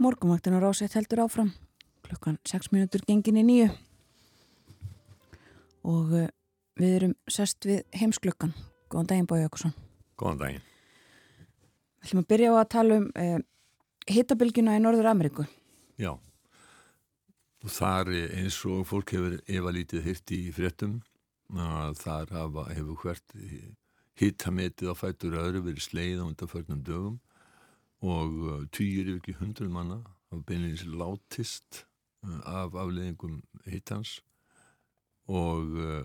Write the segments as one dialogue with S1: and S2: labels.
S1: Morgumvaktin á rásett heldur áfram. Klukkan 6 minútur gengin í nýju og uh, við erum sest við heimsklukkan Góðan daginn Bói Jökulsson
S2: Góðan daginn.
S1: Við ætlum að byrja á að tala um uh, hittabilgjuna í Norður Ameríku
S2: Já. Og þar eins og fólk hefur efalítið hýrt í fréttum að þar hafa, hefur hvert hittametið á fætur öðru verið sleið á undanförnum dögum og uh, týjir yfir ekki hundruð manna af beinleins látist uh, af afleðingum hittans og uh,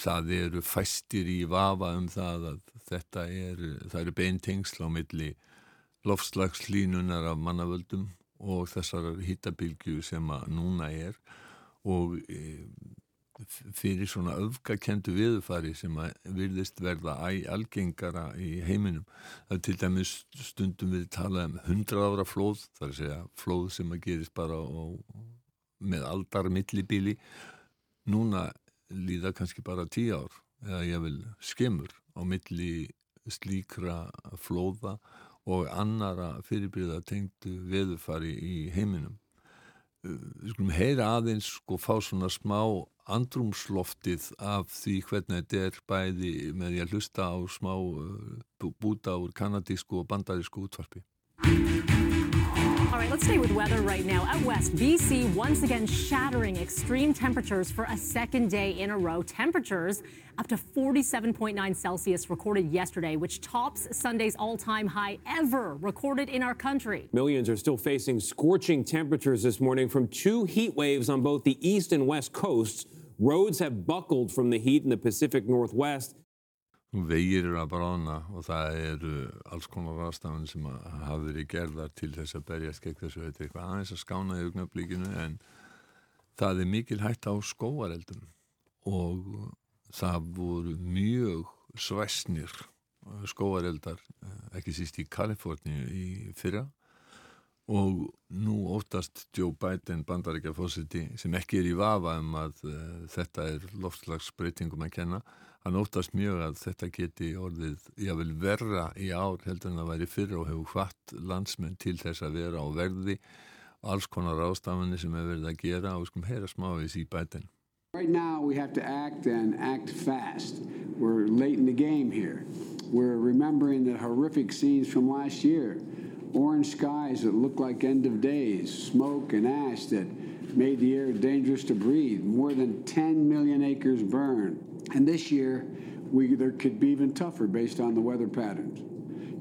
S2: það eru fæstir í vafa um það að þetta er, það eru beintengsl á milli lofslagslínunar af mannavöldum og þessar hittabilgju sem að núna er. Og e, fyrir svona öfgakendu viðfari sem að virðist verða æg algengara í heiminum. Það er til dæmis stundum við tala um 100 ára flóð, það er að segja flóð sem að gerist bara á, með aldar millibíli. Núna líða kannski bara 10 ár eða ég vil skemur á milli slíkra flóða og annara fyrirbyrða tengdu veðufari í heiminum. Við skulum heyra aðeins sko fá svona smá andrumsloftið af því hvernig þetta er bæði með því að hlusta á smá búta úr kanadísku og bandarísku útvarpi.
S3: All right, let's stay with weather right now. Out west, BC once again shattering extreme temperatures for a second day in a row. Temperatures up to 47.9 Celsius recorded yesterday, which tops Sunday's all time high ever recorded in our country.
S4: Millions are still facing scorching temperatures this morning from two heat waves on both the east and west coasts. Roads have buckled from the heat in the Pacific Northwest.
S2: Vegir eru að brána og það eru alls konar ráðstafan sem hafa verið gerðar til þess að berjast gegn þessu þetta eitthvað aðeins að skána í augnablíkinu en það er mikil hægt á skóareldum og það voru mjög svæsnir skóareldar ekki síst í Kaliforníu í fyrra og nú óttast Joe Biden bandaríkja fósiti sem ekki er í vafa um að uh, þetta er loftslagsbreytingum að kenna hann óttast mjög að þetta geti orðið jável verra í ár heldur en það væri fyrir og hefur hvatt landsmenn til þess að vera á verði alls konar ástafanir sem hefur verið að gera og skum heyra smávís í bætin.
S5: Right now we have to act and act fast. We're late in the game here. We're remembering the horrific scenes from last year. Orange skies that look like end of days, smoke and ash that made the air dangerous to breathe. More than 10 million acres burned. And this year, we, there could be even tougher based on the weather patterns.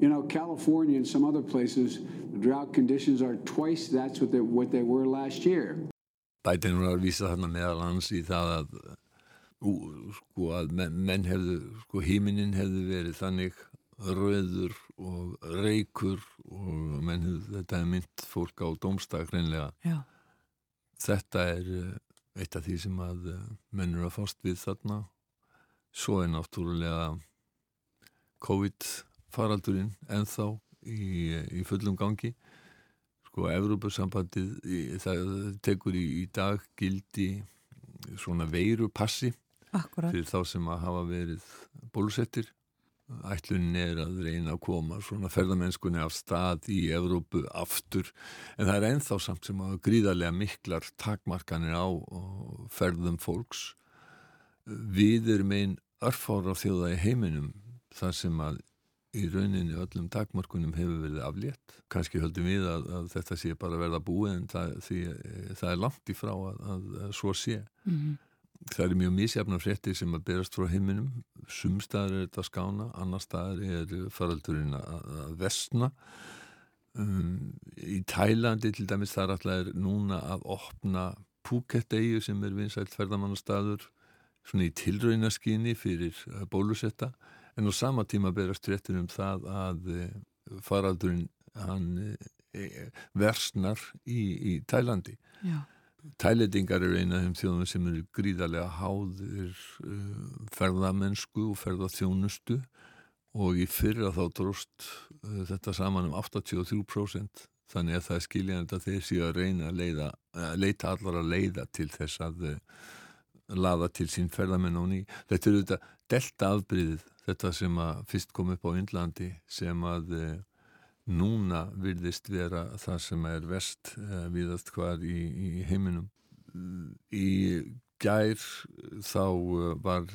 S5: You know, California and some other places, the drought conditions are twice that's what they, what they were last year.
S2: Biden var að vísa þarna meðal hans í það að, ú, sko, að menn, hefðu, sko, híminin hefðu verið þannig rauður og reykur og menn þetta er mynd fólk á domstak reynlega.
S1: Já.
S2: Þetta er eitt af því sem að menn eru að fást við þarna Svo er náttúrulega COVID-faraldurinn enþá í, í fullum gangi. Sko, Evrópussambandið það tekur í, í dag gildi svona veirupassi
S1: Akkurat.
S2: fyrir þá sem að hafa verið bólusettir. Ætlunin er að reyna að koma svona ferðamennskunni af stað í Evrópu aftur en það er enþá samt sem að gríðarlega miklar takmarkanir á ferðum fólks við erum einn örfára þjóða í heiminum þar sem að í rauninni öllum takmarkunum hefur verið aflétt. Kanski höldum við að, að þetta sé bara verða búið en það, því, það er langt í frá að, að, að svo sé.
S1: Mm -hmm.
S2: Það eru mjög mísjafnar fréttir sem að berast frá heiminum. Sumstaðar er þetta skána, annar staðar er faraldurinn að vestna. Um, í Tælandi til dæmis þar alltaf er núna að opna Phuket-eyju sem er vinsælt ferðamannastaður svona í tilraunaskinni fyrir bólusetta en á sama tíma berast réttin um það að faraldurinn hann versnar í, í Tælandi
S1: Já.
S2: Tælendingar eru eina af þeim þjóðum sem eru gríðarlega háðir uh, ferðamennsku og ferðaþjónustu og í fyrra þá dróst uh, þetta saman um 83% þannig að það er skiljandi að þeir séu að reyna að, leiða, að leita allar að leiða til þess að uh, laða til sín ferðamenn á ný. Þetta eru þetta delta afbríðið, þetta sem að fyrst kom upp á Índlandi sem að núna virðist vera það sem er vest uh, viðast hvar í, í heiminum. Í gær þá var,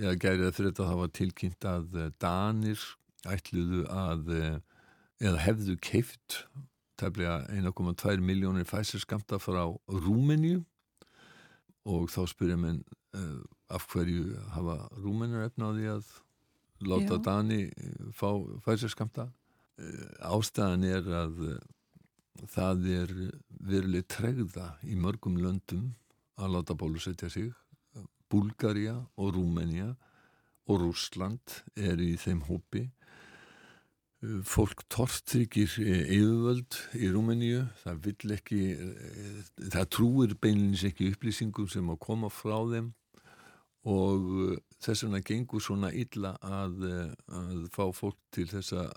S2: já gærið fyrir þetta þá var tilkynnt að Danir ætluðu að, eða hefðu keift tefnilega 1,2 miljónir fæsiskamta frá Rúmeníu og þá spyrja mér uh, af hverju hafa Rúmenir efna á því að láta Já. Dani fá fæsiskamta. Uh, ástæðan er að uh, það er veruleg tregða í mörgum löndum að láta bólusetja sig. Búlgaria og Rúmenia og Rúsland er í þeim hópi. Fólk tortryggir eh, yfirvöld í Rúmeníu, það eh, það trúir beinleins ekki upplýsingum sem að koma frá þeim og eh, þess vegna gengur svona illa að, að fá fólk til þess að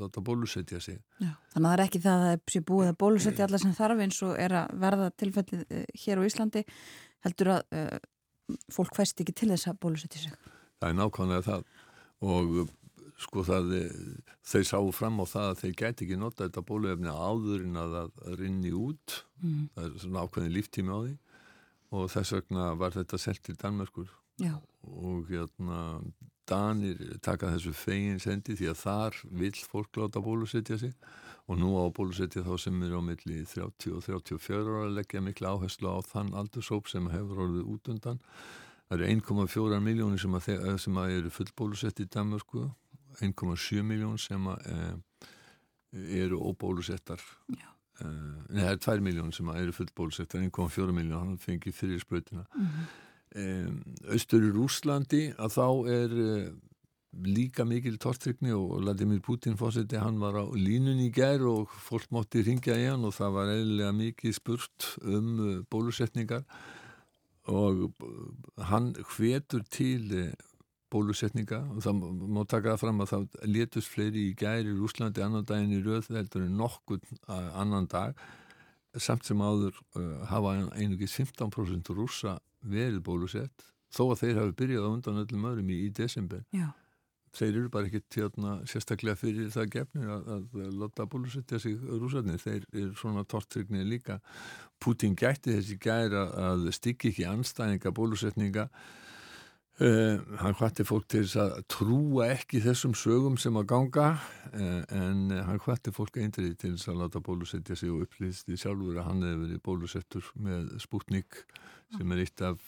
S2: láta bólusetja sig.
S1: Já, þannig að það er ekki það að það sé búið að bólusetja alla sem þarf eins og er að verða tilfellið hér á Íslandi heldur að uh, fólk fæst ekki til þess að bólusetja sig.
S2: Það er nákvæmlega það og sko það, eh, þau sáu fram á það að þeir gæti ekki nota þetta bóluefni áður en að það rinni út mm. það er svona ákveðin líftími á því og þess vegna var þetta selt til Danmörkur. Já. og hérna Danir taka þessu fegin sendi því að þar vil fólk láta bólusetja sig. Og nú á bólusetja þá sem er á milli 30 og 34 ára að leggja miklu áherslu á þann aldursóp sem hefur orðið út undan. Það eru 1,4 miljónir sem, sem að eru fullbólusett í Danmörku. 1,7 miljón sem uh, eru óbólusettar. Uh, nei það er 2 miljón sem eru fullbólusettar 1,4 miljón, hann fengið fyrir spröytina mm -hmm. um, Östur í Rúslandi að þá er uh, líka mikil tortrykni og Vladimir Putin fórseti, hann var á línun í gær og fólk mótti ringja í hann og það var eiginlega mikið spurt um bólusetningar og hann hvetur til bólusetninga og það má taka það fram að það letust fleiri í gæri í Úslandi annan daginn í rauð heldur en nokkur annan dag. Samt sem áður uh, hafa einugis 15% rúsa verið bólusett þó að þeir hafi byrjað á undan öllum öðrum í, í desember. Já. þeir eru bara ekkit hérna, sérstaklega fyrir það gefnir að, að láta bólusetja sig rúsarnir, þeir eru svona tortrygnir líka. Putin gætti þessi gæra að stykki ekki anstæðinga bólusetninga Uh, hann hvætti fólk til þess að trúa ekki þessum sögum sem að ganga uh, en uh, hann hvætti fólk eindrið til þess að láta bólusetja sig og upplýst í sjálfur að hann hefur verið bólusettur með Sputnik sem er eitt af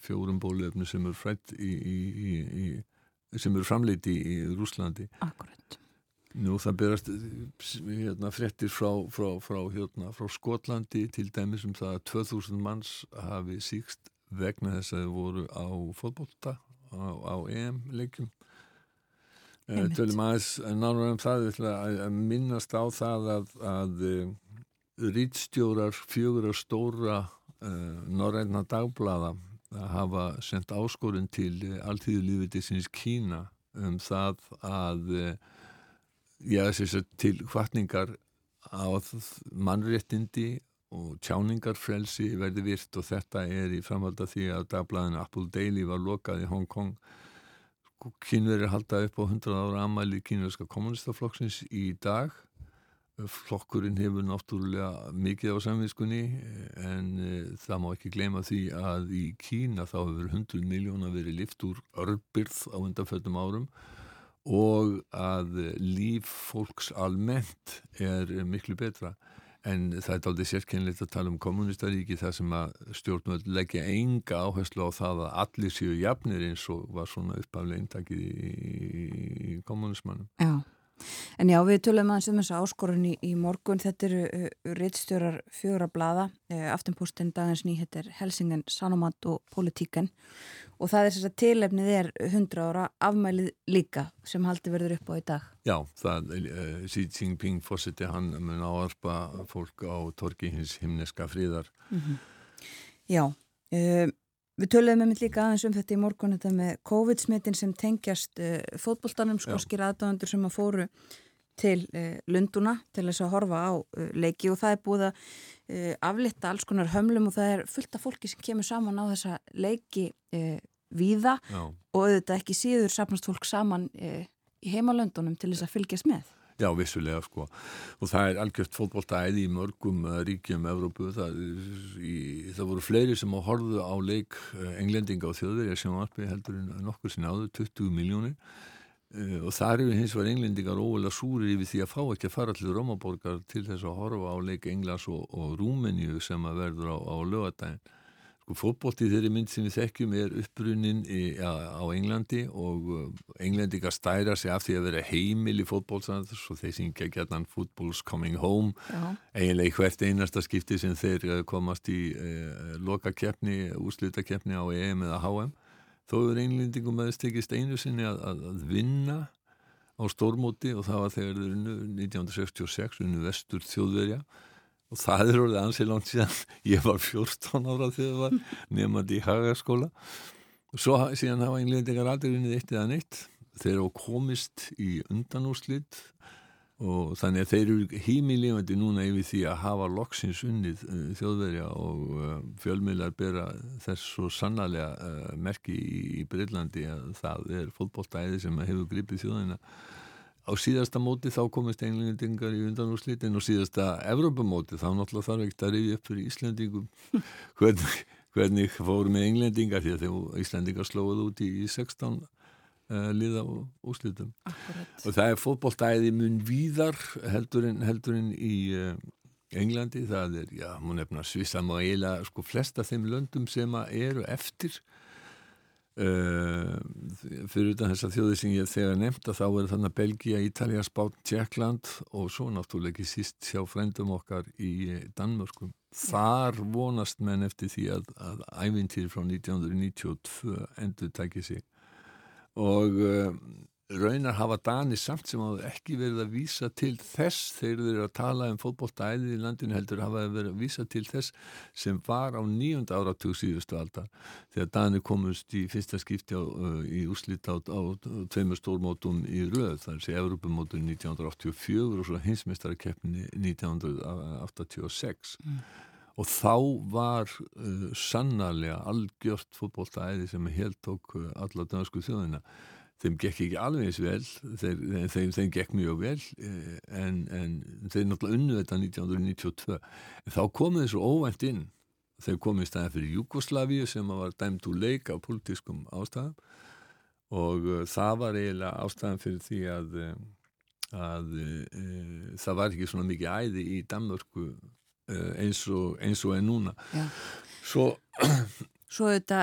S2: fjórum bóluefni sem er frætt í, í, í, sem er framleiti í Rúslandi
S1: Akkurat.
S2: Nú það berast hérna, frettir frá, frá, frá, hérna, frá Skotlandi til dæmis um það að 2000 manns hafi síkst vegna þess að þau voru á fótbolta á, á EM-leikum uh, tölum aðeins náður um það. Að, minnast á það að, að uh, rítstjórar fjögur og stóra uh, norræna dagblada að hafa sendt áskorun til alltíðulífitisins Kína um það að já, þess að til hvartningar á mannréttindi og tjáningarfrelsi verði virt og þetta er í framhald af því að dagblæðinu Apple Daily var lokað í Hong Kong. Kynverið halda upp á 100 ára amæli kynverðska kommunistaflokksins í dag. Flokkurinn hefur náttúrulega mikið á samvinskunni en e, það má ekki glema því að í Kína þá hefur 100 miljóna verið lift úr örbyrð á undanföldum árum og að líf fólks almennt er miklu betra En það er aldrei sérkennilegt að tala um kommunistaríki þar sem að stjórnvöld leggja enga áherslu á það að allir séu jafnir eins og var svona uppaflega eintakið í, í kommunismannum.
S1: Já, en já við tölum aðeins um þessu áskorun í, í morgun. Þetta eru uh, reittstjórar fjóra blada, uh, aftenpústinn dagins nýhettir Helsingen, Sanomat og Politíken og það er þess að tilefnið er 100 ára afmælið líka sem haldi verður upp á í dag.
S2: Já, það uh, Xi Jinping fórseti hann mun áarpa fólk á torki hins himneska fríðar. Mm -hmm.
S1: Já, uh, við töluðum með mitt líka aðeins um þetta í morgun þetta með COVID-smittin sem tengjast uh, fótbollstanum skoskir aðdáðandur sem að fóru til Lunduna til þess að horfa á leiki og það er búið að aflitta alls konar hömlum og það er fullt af fólki sem kemur saman á þessa leiki víða Já. og auðvitað ekki síður sapnast fólk saman í heimalöndunum til þess að fylgjast með.
S2: Já, vissulega sko og það er algjört fótbóltæði í mörgum ríkjum Evrópu það, í, það voru fleiri sem á horðu á leik englendinga og þjóðverja sem var heldur en nokkur sinna áður 20 miljónir og það eru hins vegar englendingar óvöla súrir yfir því að fá ekki að fara til Rómaborgar til þess að horfa á leik Englas og, og Rúmeníu sem að verður á, á lögadaginn Sko fótbólti þeirri mynd sem við þekkjum er uppbrunnin í, á, Englandi og uh, englendingar stæra sig af því að vera heimil í fótbólsand og þeir syngja gætan Football's Coming Home. Eiginlega í hvert einasta skipti sem þeir uh, komast í eh, lokakeppni, úslutakefni á EM eða HM þó er englendingum að þess tekist einu sinni að, að, að vinna á stórmóti og það var þegar þeir unnu 1966 unnu vestur þjóðverja. Og það er orðið ansið langt síðan. Ég var 14 ára þegar það var nefnandi í hagaskóla. Og svo síðan hafa englendingar aldrei unnið eitt eða neitt. Þeir eru komist í undanúslitt og þannig að þeir eru hímilífandi núna yfir því að hafa loksins unnið uh, þjóðverja og uh, fjölmiðlar bera þess svo sannarlega uh, merki í, Breitlandi að það er fólkbóltæði sem hefur gripið þjóðina. Á síðasta móti þá komist englendingar í undanúrslitin og síðasta Evrópamóti þá náttúrulega þarf ekki að reyði upp fyrir Íslandingum hvernig, hvernig fóru með englendingar því að Íslandingar slóðu út í 16 uh, liða og úrslitum. Og það er fótbóltæði mun víðar heldur en, heldur í uh, Englandi, það er, já, múið nefna Svissam og eiginlega sko flesta þeim löndum sem eru eftir Uh, fyrir utan þess að þjóði sem ég þegar nefnt að þá er þannig Belgia, Ítalja, Spán, Tjekkland og svo náttúrulega ekki síst sjá frændum okkar í Danmörkum þar vonast menn eftir því að, að ævintýri frá 1992 endur tækið sig og uh, raunar hafa Dani samt sem hafa ekki verið að vísa til þess þegar þeir eru að tala um fótbolltæðið í landinu heldur hafa verið að vísa til þess sem var á nýjunda áratug síðustu aldar þegar Dani komust í fyrsta skipti á, uh, í úslit á, á, á tveimur stórmótum í röð þar sé Evropamótur 1984 og svo hinsmestarakeppni 1986 mm. Og þá var uh, sannarlega algjört fótbolltæði sem held tók uh, alla dansku þjóðina. Þeim gekk ekki alveg eins vel þeir, þeim, þeim gekk mjög vel eh, en, en þeir náttúrulega unnu þetta 1992 en þá komið þessu óvænt inn. Þeir komið í staðin fyrir Jugoslávíu sem var dæmt úr leik á politískum ástæðum. Og uh, það var eiginlega ástæðan fyrir því að, eh, að uh, það var ekki svona mikið æði í Danmörku eins og eins og er núna
S1: Já.
S2: svo
S1: Svo þetta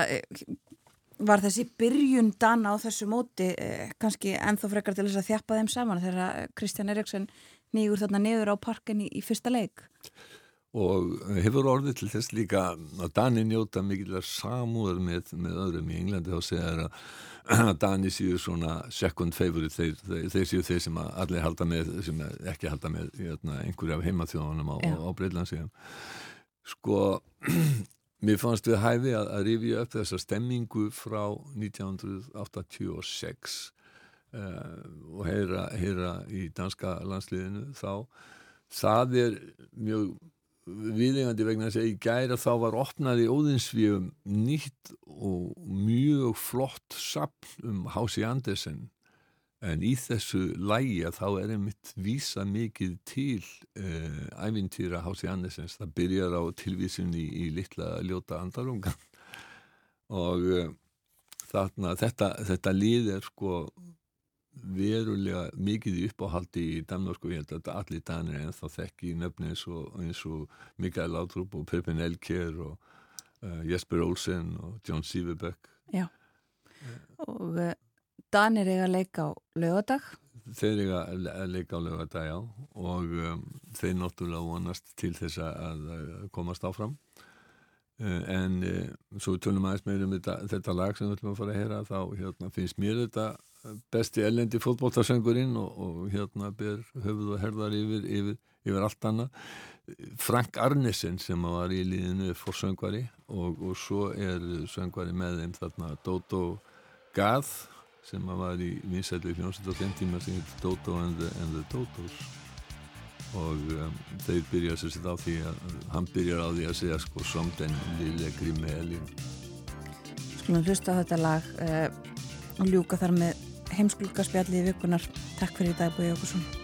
S1: var þessi byrjun dana á þessu móti eh, kannski ennþá frekar til þess að þjappa þeim saman þegar Kristján Eriksson nýgur þarna niður á parken í, í fyrsta leik
S2: og hefur orðið til þess líka að Dani njóta mikilvæg samúður með, með öðrum í Englandi þá segjar að Dani séu svona second favorite þeir, þeir, þeir séu þeir sem allir halda með sem ekki halda með hérna, einhverju af heimaþjóðanum á, á Breitlandsíðan sko Mér fannst við hæfi að, að rifja upp þessa stemmingu frá 1986 uh, og heyra, heyra í danska landsliðinu þá. Það er mjög viðengandi vegna að í gæra þá var opnaði óðinsvíum nýtt og mjög flott sapn um Hási Andersen En í þessu lægi að þá er einmitt vísa mikið til uh, ævintýra Hási Andersens. Það byrjar á tilvísunni í, í litla ljóta andalungan og uh, þarna, þetta, þetta lið er sko verulega mikið í uppáhaldi í Danmarku. Ég held að allir danir en þá þekki nöfni eins og, eins og Mikael Laudrup og Pepin Elker og uh, Jesper Olsen og John Sieverbeck.
S1: Já, og Danir eiga að leika á lögadag
S2: Þeir eiga að leika á lögadag, já og um, þeir náttúrulega vonast til þess að, að komast áfram uh, en uh, svo tölum aðeins meira um þetta, þetta lag sem við ætlum að fara að heyra þá hérna, finnst mér þetta besti ellendi fótbóltarsöngurinn og, og hérna ber höfuð og herðar yfir, yfir, yfir allt annað. Frank Arnesen sem var í líðinu fór söngvari og, og svo er söngvari með þeim þarna Dodo Gath sem var í vinsætlu hljómsveit á þeim tíma sem heitir Dodo and the, and the Dodos. Og um, þeir byrja sér sér á því að hann byrjar á því að segja sko somden lille grimme elin
S1: Skulum hlusta á þetta lag uh, og ljúka þar með heimskulka spjalli í vikunar Takk fyrir í dag Búi Jókusson